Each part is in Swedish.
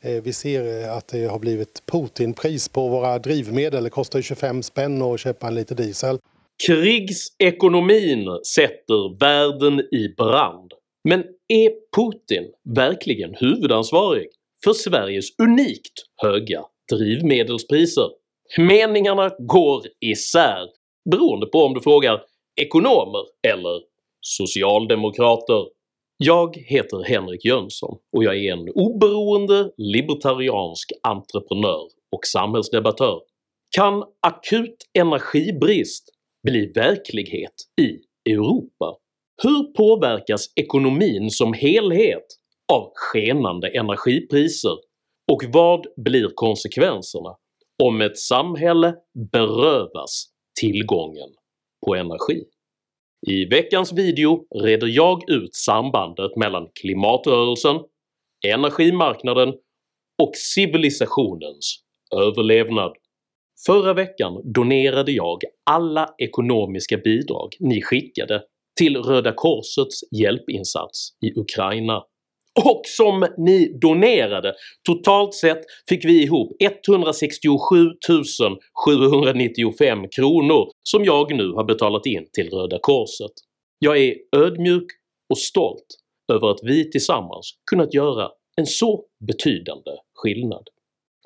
Eh, vi ser eh, att det har blivit Putinpris på våra drivmedel. Det kostar 25 spänn att köpa en liter diesel. Krigsekonomin sätter världen i brand. Men är Putin verkligen huvudansvarig för Sveriges unikt höga drivmedelspriser? Meningarna går isär beroende på om du frågar ekonomer eller socialdemokrater. Jag heter Henrik Jönsson och jag är en oberoende libertariansk entreprenör och samhällsdebattör. Kan akut energibrist bli verklighet i Europa? Hur påverkas ekonomin som helhet av skenande energipriser och vad blir konsekvenserna om ett samhälle berövas tillgången på energi? I veckans video reder jag ut sambandet mellan klimatrörelsen, energimarknaden och civilisationens överlevnad. Förra veckan donerade jag alla ekonomiska bidrag ni skickade till Röda Korsets hjälpinsats i Ukraina och som ni donerade. Totalt sett fick vi ihop 167 795 kronor som jag nu har betalat in till Röda Korset. Jag är ödmjuk och stolt över att vi tillsammans kunnat göra en så betydande skillnad.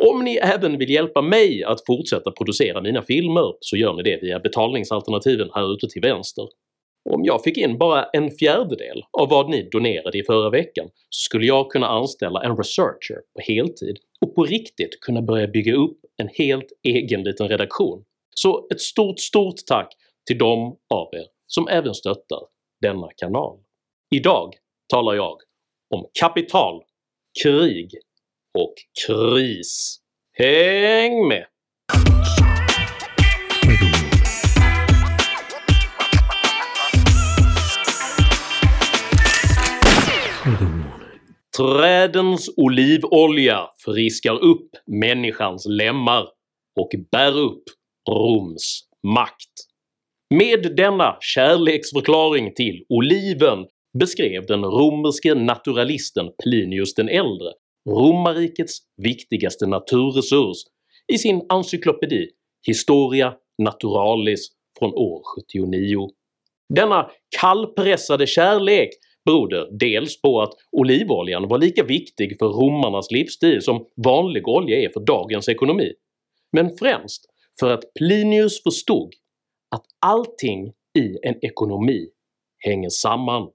Om ni även vill hjälpa mig att fortsätta producera mina filmer så gör ni det via betalningsalternativen här ute till vänster. Om jag fick in bara en fjärdedel av vad ni donerade i förra veckan så skulle jag kunna anställa en researcher på heltid och på riktigt kunna börja bygga upp en helt egen liten redaktion. Så ett stort stort tack till de av er som även stöttar denna kanal. Idag talar jag om kapital, krig och kris. Häng med! Trädens olivolja friskar upp människans lemmar och bär upp Roms makt. Med denna kärleksförklaring till oliven beskrev den romerske naturalisten Plinius den äldre romarrikets viktigaste naturresurs i sin encyklopedi Historia Naturalis från år 79. Denna kallpressade kärlek berodde dels på att olivoljan var lika viktig för romarnas livsstil som vanlig olja är för dagens ekonomi, men främst för att Plinius förstod att allting i en ekonomi hänger samman.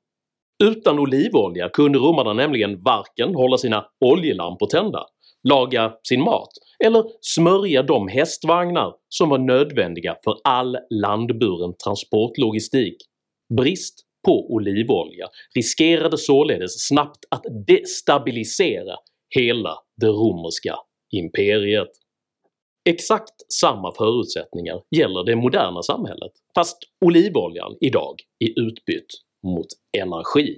Utan olivolja kunde romarna nämligen varken hålla sina oljelampor tända, laga sin mat eller smörja de hästvagnar som var nödvändiga för all landburen transportlogistik. Brist på olivolja riskerade således snabbt att destabilisera hela det romerska imperiet. Exakt samma förutsättningar gäller det moderna samhället, fast olivoljan idag är utbytt mot energi.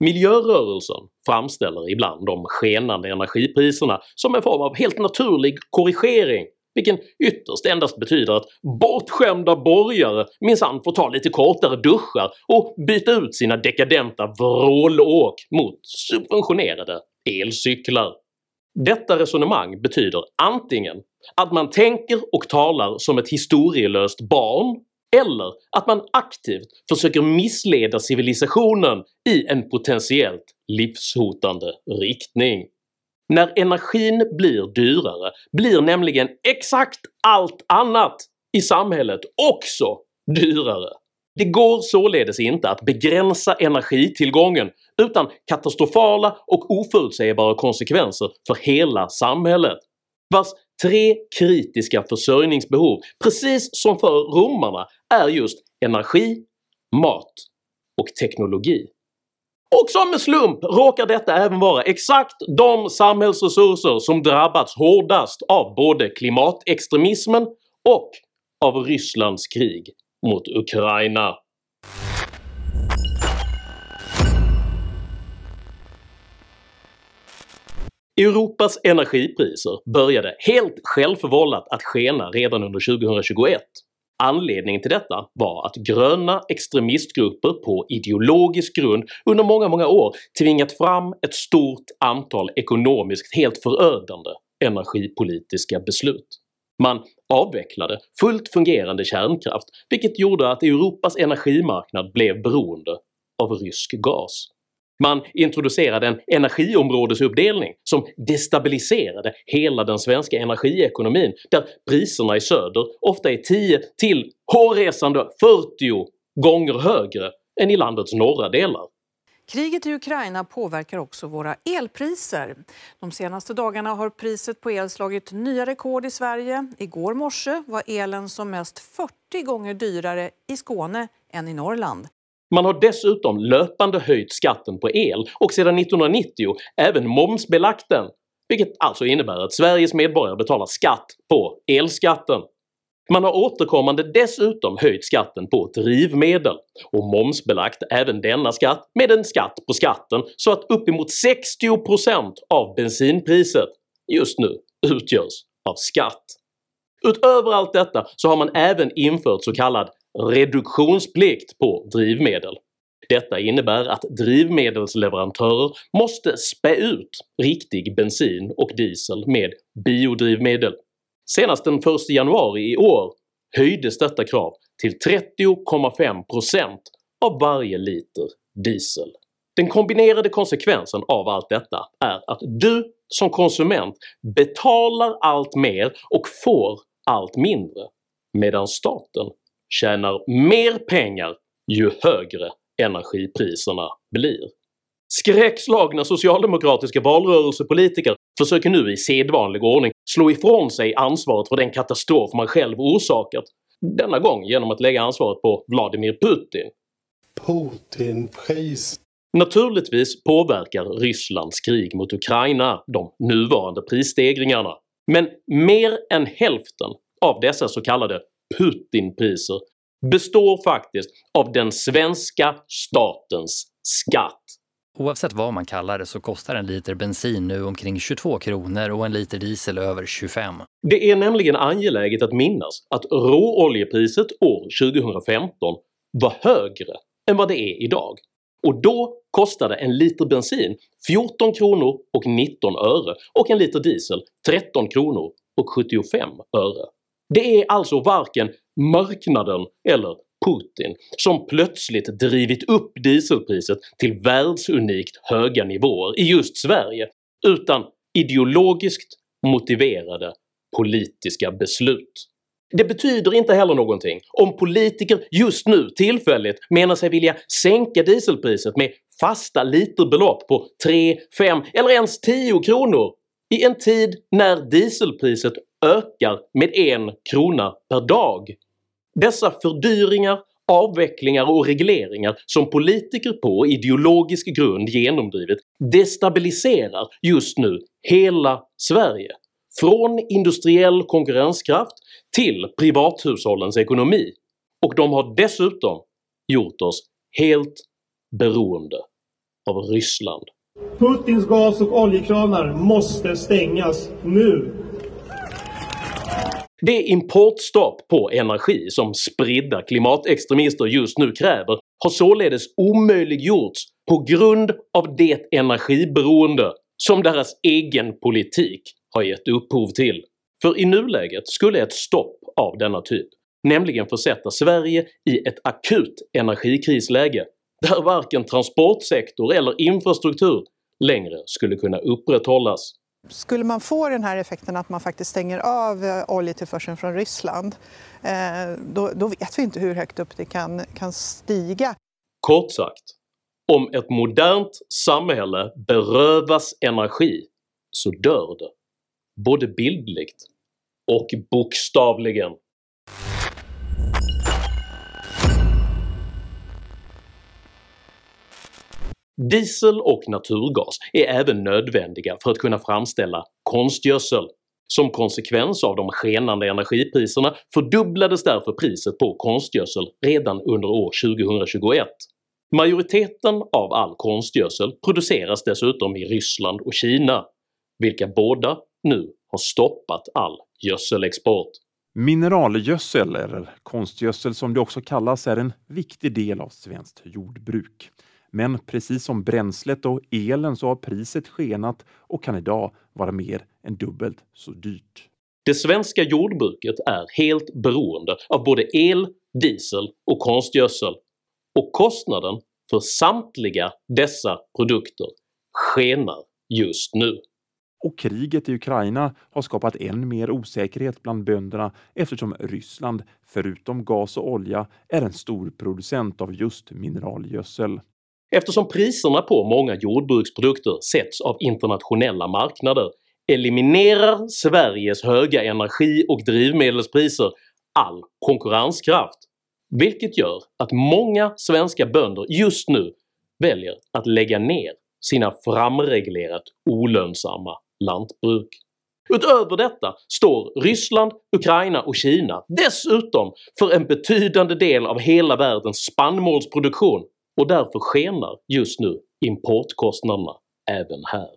Miljörörelsen framställer ibland de skenande energipriserna som en form av helt naturlig korrigering vilken ytterst endast betyder att bortskämda borgare minsann får ta lite kortare duschar och byta ut sina dekadenta vrålåk mot subventionerade elcyklar. Detta resonemang betyder antingen att man tänker och talar som ett historielöst barn eller att man aktivt försöker missleda civilisationen i en potentiellt livshotande riktning. När energin blir dyrare blir nämligen exakt allt annat i samhället också dyrare. Det går således inte att begränsa energitillgången utan katastrofala och oförutsägbara konsekvenser för hela samhället, vars tre kritiska försörjningsbehov, precis som för romarna, är just energi, mat och teknologi. Och som en slump råkar detta även vara exakt de samhällsresurser som drabbats hårdast av både klimatextremismen och av Rysslands krig mot Ukraina. Europas energipriser började helt självförvållat att skena redan under 2021 Anledningen till detta var att gröna extremistgrupper på ideologisk grund under många många år tvingat fram ett stort antal ekonomiskt helt förödande energipolitiska beslut. Man avvecklade fullt fungerande kärnkraft vilket gjorde att Europas energimarknad blev beroende av rysk gas. Man introducerade en energiområdesuppdelning som destabiliserade hela den svenska energiekonomin där priserna i söder ofta är 10 till hårresande 40 gånger högre än i landets norra delar. Kriget i Ukraina påverkar också våra elpriser. De senaste dagarna har priset på el slagit nya rekord i Sverige. Igår morse var elen som mest 40 gånger dyrare i Skåne än i Norrland. Man har dessutom löpande höjt skatten på el och sedan 1990 även momsbelagt den, vilket alltså innebär att Sveriges medborgare betalar skatt på elskatten. Man har återkommande dessutom höjt skatten på drivmedel och momsbelagt även denna skatt med en skatt på skatten så att uppemot 60% av bensinpriset just nu utgörs av skatt. Utöver allt detta så har man även infört så kallad reduktionsplikt på drivmedel. Detta innebär att drivmedelsleverantörer måste spä ut riktig bensin och diesel med biodrivmedel. Senast den 1 januari i år höjdes detta krav till 30,5% av varje liter diesel. Den kombinerade konsekvensen av allt detta är att du som konsument betalar allt mer och får allt mindre, medan staten tjänar mer pengar ju högre energipriserna blir. Skräckslagna socialdemokratiska valrörelsepolitiker försöker nu i sedvanlig ordning slå ifrån sig ansvaret för den katastrof man själv orsakat, denna gång genom att lägga ansvaret på Vladimir Putin. Putinpris. Naturligtvis påverkar Rysslands krig mot Ukraina de nuvarande prisstegringarna, men mer än hälften av dessa så kallade Putinpriser består faktiskt av den svenska statens skatt. Oavsett vad man kallar det så kostar en liter bensin nu omkring 22 kronor och en liter diesel över 25. Det är nämligen angeläget att minnas att råoljepriset år 2015 var högre än vad det är idag och då kostade en liter bensin 14 kronor och 19 öre och en liter diesel 13 kronor och 75 öre. Det är alltså varken marknaden eller Putin som plötsligt drivit upp dieselpriset till världsunikt höga nivåer i just Sverige, utan ideologiskt motiverade politiska beslut. Det betyder inte heller någonting om politiker just nu tillfälligt menar sig vilja sänka dieselpriset med fasta literbelopp på 3, 5 eller ens 10 kronor i en tid när dieselpriset ökar med en krona per dag. Dessa fördyringar, avvecklingar och regleringar som politiker på ideologisk grund genomdrivit destabiliserar just nu hela Sverige, från industriell konkurrenskraft till privathushållens ekonomi, och de har dessutom gjort oss helt beroende av Ryssland. Putins gas och oljekranar måste stängas nu! Det importstopp på energi som spridda klimatextremister just nu kräver har således omöjliggjorts på grund av det energiberoende som deras egen politik har gett upphov till. För i nuläget skulle ett stopp av denna typ nämligen försätta Sverige i ett akut energikrisläge där varken transportsektor eller infrastruktur längre skulle kunna upprätthållas. Skulle man få den här effekten att man faktiskt stänger av eh, oljetillförseln från Ryssland, eh, då, då vet vi inte hur högt upp det kan, kan stiga. Kort sagt, om ett modernt samhälle berövas energi så dör det. Både bildligt och bokstavligen. Diesel och naturgas är även nödvändiga för att kunna framställa konstgödsel. Som konsekvens av de skenande energipriserna fördubblades därför priset på konstgödsel redan under år 2021. Majoriteten av all konstgödsel produceras dessutom i Ryssland och Kina, vilka båda nu har stoppat all gödselexport. Mineralgödsel, eller konstgödsel som det också kallas, är en viktig del av svenskt jordbruk. Men precis som bränslet och elen så har priset skenat och kan idag vara mer än dubbelt så dyrt. Det svenska jordbruket är helt beroende av både el, diesel och konstgödsel och kostnaden för samtliga dessa produkter skenar just nu. Och kriget i Ukraina har skapat än mer osäkerhet bland bönderna eftersom Ryssland, förutom gas och olja, är en stor producent av just mineralgödsel. Eftersom priserna på många jordbruksprodukter sätts av internationella marknader eliminerar Sveriges höga energi och drivmedelspriser all konkurrenskraft, vilket gör att många svenska bönder just nu väljer att lägga ner sina framreglerat olönsamma lantbruk. Utöver detta står Ryssland, Ukraina och Kina dessutom för en betydande del av hela världens spannmålsproduktion och därför skenar just nu importkostnaderna även här.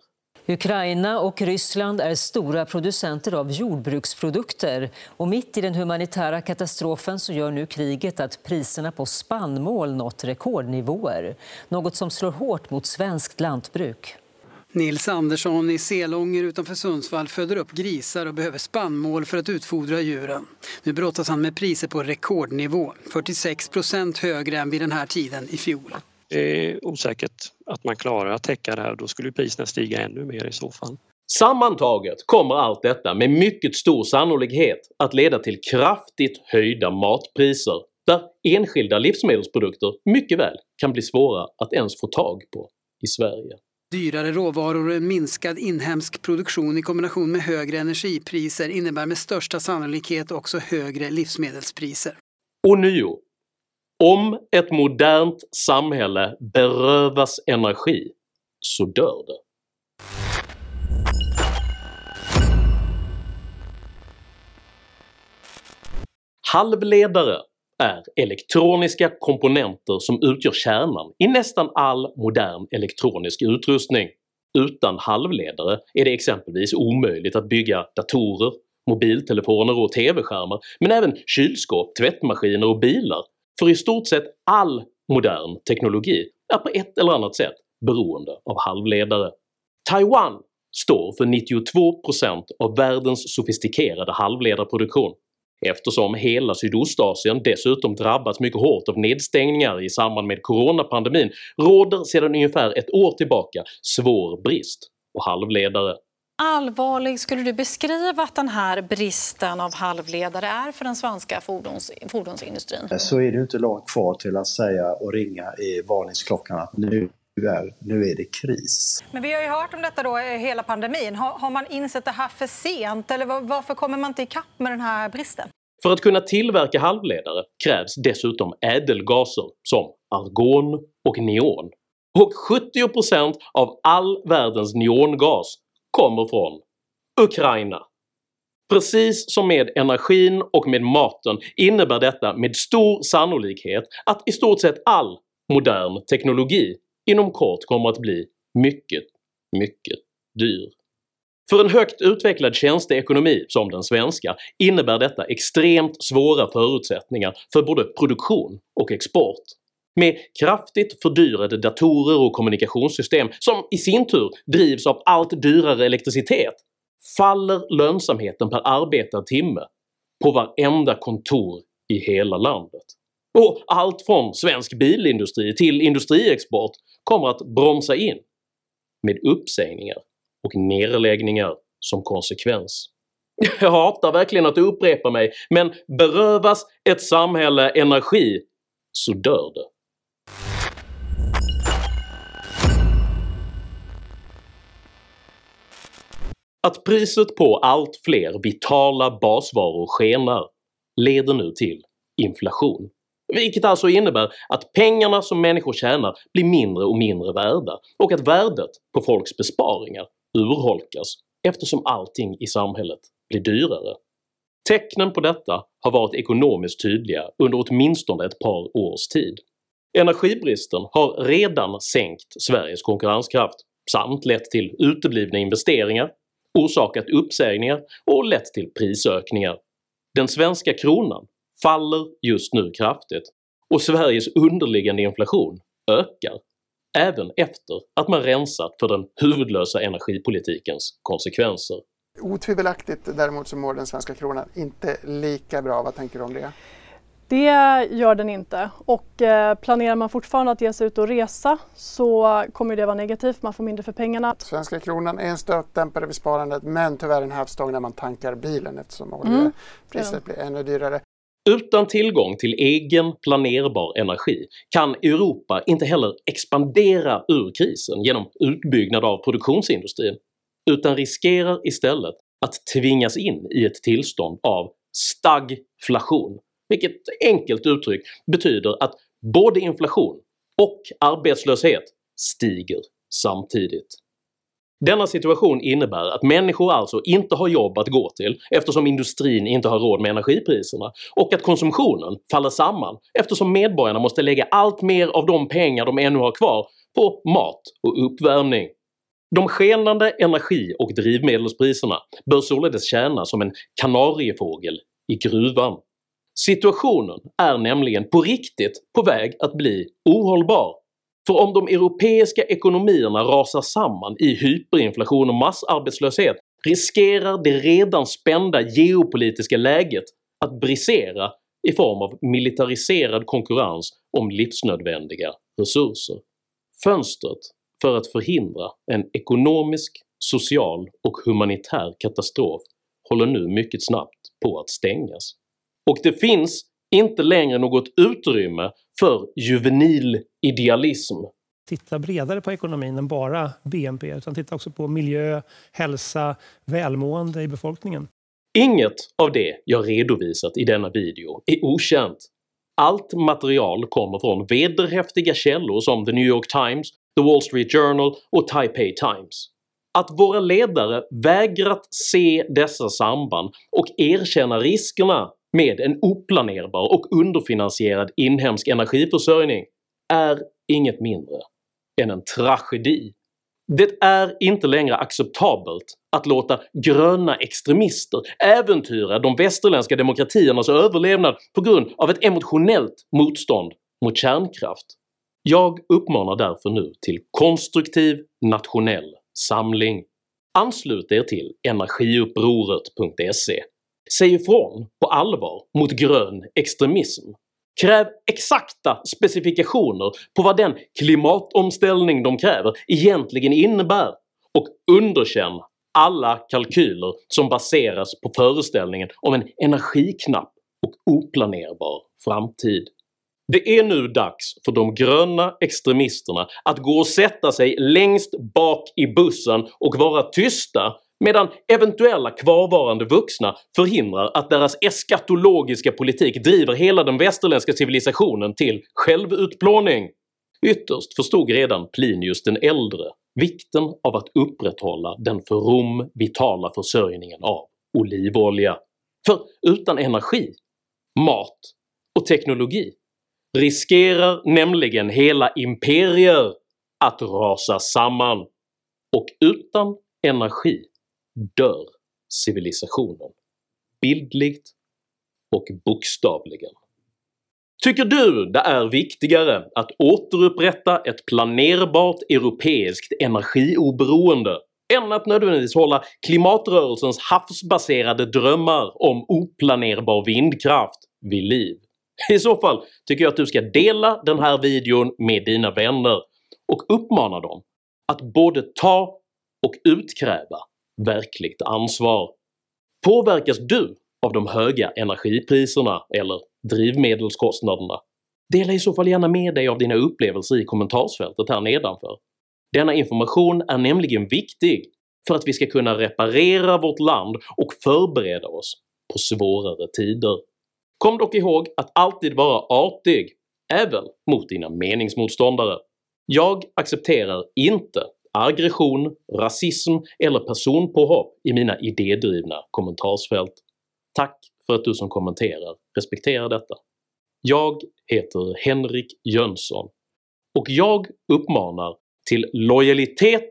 Ukraina och Ryssland är stora producenter av jordbruksprodukter och mitt i den humanitära katastrofen så gör nu kriget att priserna på spannmål nått rekordnivåer. Något som slår hårt mot svenskt lantbruk. Nils Andersson i Selånger utanför Sundsvall föder upp grisar och behöver spannmål för att utfodra djuren. Nu brottas han med priser på rekordnivå, 46 procent högre än vid den här tiden i fjol. Det är osäkert att man klarar att täcka det här, då skulle priserna stiga ännu mer i så fall. Sammantaget kommer allt detta med mycket stor sannolikhet att leda till kraftigt höjda matpriser där enskilda livsmedelsprodukter mycket väl kan bli svåra att ens få tag på i Sverige. Dyrare råvaror och en minskad inhemsk produktion i kombination med högre energipriser innebär med största sannolikhet också högre livsmedelspriser. Och nio. Om ett modernt samhälle berövas energi så dör det. Halvledare är elektroniska komponenter som utgör kärnan i nästan all modern elektronisk utrustning. Utan halvledare är det exempelvis omöjligt att bygga datorer, mobiltelefoner och TV-skärmar, men även kylskåp, tvättmaskiner och bilar, för i stort sett all modern teknologi är på ett eller annat sätt beroende av halvledare. Taiwan står för 92% av världens sofistikerade halvledarproduktion eftersom hela Sydostasien dessutom drabbats mycket hårt av nedstängningar i samband med coronapandemin råder sedan ungefär ett år tillbaka svår brist på halvledare. Allvarlig skulle du beskriva att den här bristen av halvledare är för den svenska fordons, fordonsindustrin? Så är det inte långt kvar till att säga och ringa i varningsklockan att nu är, nu är det kris. Men vi har ju hört om detta då hela pandemin. Har, har man insett det här för sent eller varför kommer man inte ikapp med den här bristen? För att kunna tillverka halvledare krävs dessutom ädelgaser som argon och neon. Och 70% av all världens neongas kommer från Ukraina. Precis som med energin och med maten innebär detta med stor sannolikhet att i stort sett all modern teknologi inom kort kommer att bli mycket, mycket dyr. För en högt utvecklad tjänsteekonomi som den svenska innebär detta extremt svåra förutsättningar för både produktion och export. Med kraftigt fördyrade datorer och kommunikationssystem som i sin tur drivs av allt dyrare elektricitet faller lönsamheten per arbetad timme på varenda kontor i hela landet. Och allt från svensk bilindustri till industriexport kommer att bromsa in med uppsägningar och nedläggningar som konsekvens. Jag hatar verkligen att upprepa mig, men berövas ett samhälle energi så dör det. Att priset på allt fler vitala basvaror skenar leder nu till inflation. Vilket alltså innebär att pengarna som människor tjänar blir mindre och mindre värda och att värdet på folks besparingar urholkas eftersom allting i samhället blir dyrare. Tecknen på detta har varit ekonomiskt tydliga under åtminstone ett par års tid. Energibristen har redan sänkt Sveriges konkurrenskraft samt lett till uteblivna investeringar, orsakat uppsägningar och lett till prisökningar. Den svenska kronan faller just nu kraftigt och Sveriges underliggande inflation ökar även efter att man rensat för den huvudlösa energipolitikens konsekvenser. Otvivelaktigt däremot så mår den svenska kronan inte lika bra. Vad tänker du om det? Det gör den inte och eh, planerar man fortfarande att ge sig ut och resa så kommer det vara negativt, man får mindre för pengarna. Svenska kronan är en stötdämpare vid sparandet men tyvärr en hävstång när man tankar bilen eftersom Mm, oljepriset ja. blir ännu dyrare. Utan tillgång till egen planerbar energi kan Europa inte heller expandera ur krisen genom utbyggnad av produktionsindustrin, utan riskerar istället att tvingas in i ett tillstånd av stagflation, vilket enkelt uttryckt betyder att både inflation och arbetslöshet stiger samtidigt. Denna situation innebär att människor alltså inte har jobb att gå till eftersom industrin inte har råd med energipriserna, och att konsumtionen faller samman eftersom medborgarna måste lägga allt mer av de pengar de ännu har kvar på mat och uppvärmning. De skenande energi och drivmedelspriserna bör således tjäna som en kanariefågel i gruvan. Situationen är nämligen på riktigt på väg att bli ohållbar, för om de europeiska ekonomierna rasar samman i hyperinflation och massarbetslöshet riskerar det redan spända geopolitiska läget att brisera i form av militariserad konkurrens om livsnödvändiga resurser. Fönstret för att förhindra en ekonomisk, social och humanitär katastrof håller nu mycket snabbt på att stängas. Och det finns inte längre något utrymme för juvenil idealism. Titta bredare på ekonomin än bara BNP, utan titta också på miljö, hälsa, välmående i befolkningen. Inget av det jag redovisat i denna video är okänt. Allt material kommer från vederhäftiga källor som The New York Times, The Wall Street Journal och Taipei Times. Att våra ledare vägrat se dessa samband och erkänna riskerna med en oplanerbar och underfinansierad inhemsk energiförsörjning är inget mindre än en tragedi. Det är inte längre acceptabelt att låta gröna extremister äventyra de västerländska demokratiernas överlevnad på grund av ett emotionellt motstånd mot kärnkraft. Jag uppmanar därför nu till konstruktiv nationell samling. Anslut er till energiupproret.se. Säg ifrån på allvar mot grön extremism. Kräv exakta specifikationer på vad den klimatomställning de kräver egentligen innebär och underkänn alla kalkyler som baseras på föreställningen om en energiknapp och oplanerbar framtid. Det är nu dags för de gröna extremisterna att gå och sätta sig längst bak i bussen och vara tysta medan eventuella kvarvarande vuxna förhindrar att deras eskatologiska politik driver hela den västerländska civilisationen till självutplåning. Ytterst förstod redan Plinius den äldre vikten av att upprätthålla den för Rom vitala försörjningen av olivolja. För utan energi, mat och teknologi riskerar nämligen hela imperier att rasa samman, och utan energi dör civilisationen. Bildligt och bokstavligen. Tycker du det är viktigare att återupprätta ett planerbart europeiskt energioberoende än att nödvändigtvis hålla klimatrörelsens havsbaserade drömmar om oplanerbar vindkraft vid liv? I så fall tycker jag att du ska dela den här videon med dina vänner och uppmana dem att både ta och utkräva verkligt ansvar. Påverkas du av de höga energipriserna eller drivmedelskostnaderna? Dela i så fall gärna med dig av dina upplevelser i kommentarsfältet här nedanför. Denna information är nämligen viktig för att vi ska kunna reparera vårt land och förbereda oss på svårare tider. Kom dock ihåg att alltid vara artig, även mot dina meningsmotståndare. Jag accepterar inte aggression, rasism eller personpåhopp i mina idédrivna kommentarsfält. Tack för att du som kommenterar respekterar detta. Jag heter Henrik Jönsson och jag uppmanar till lojalitet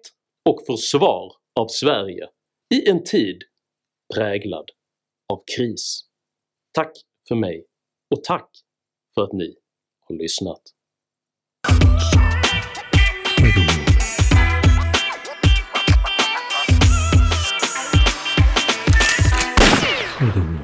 och försvar av Sverige i en tid präglad av kris. Tack för mig och tack för att ni har lyssnat. 감사 합.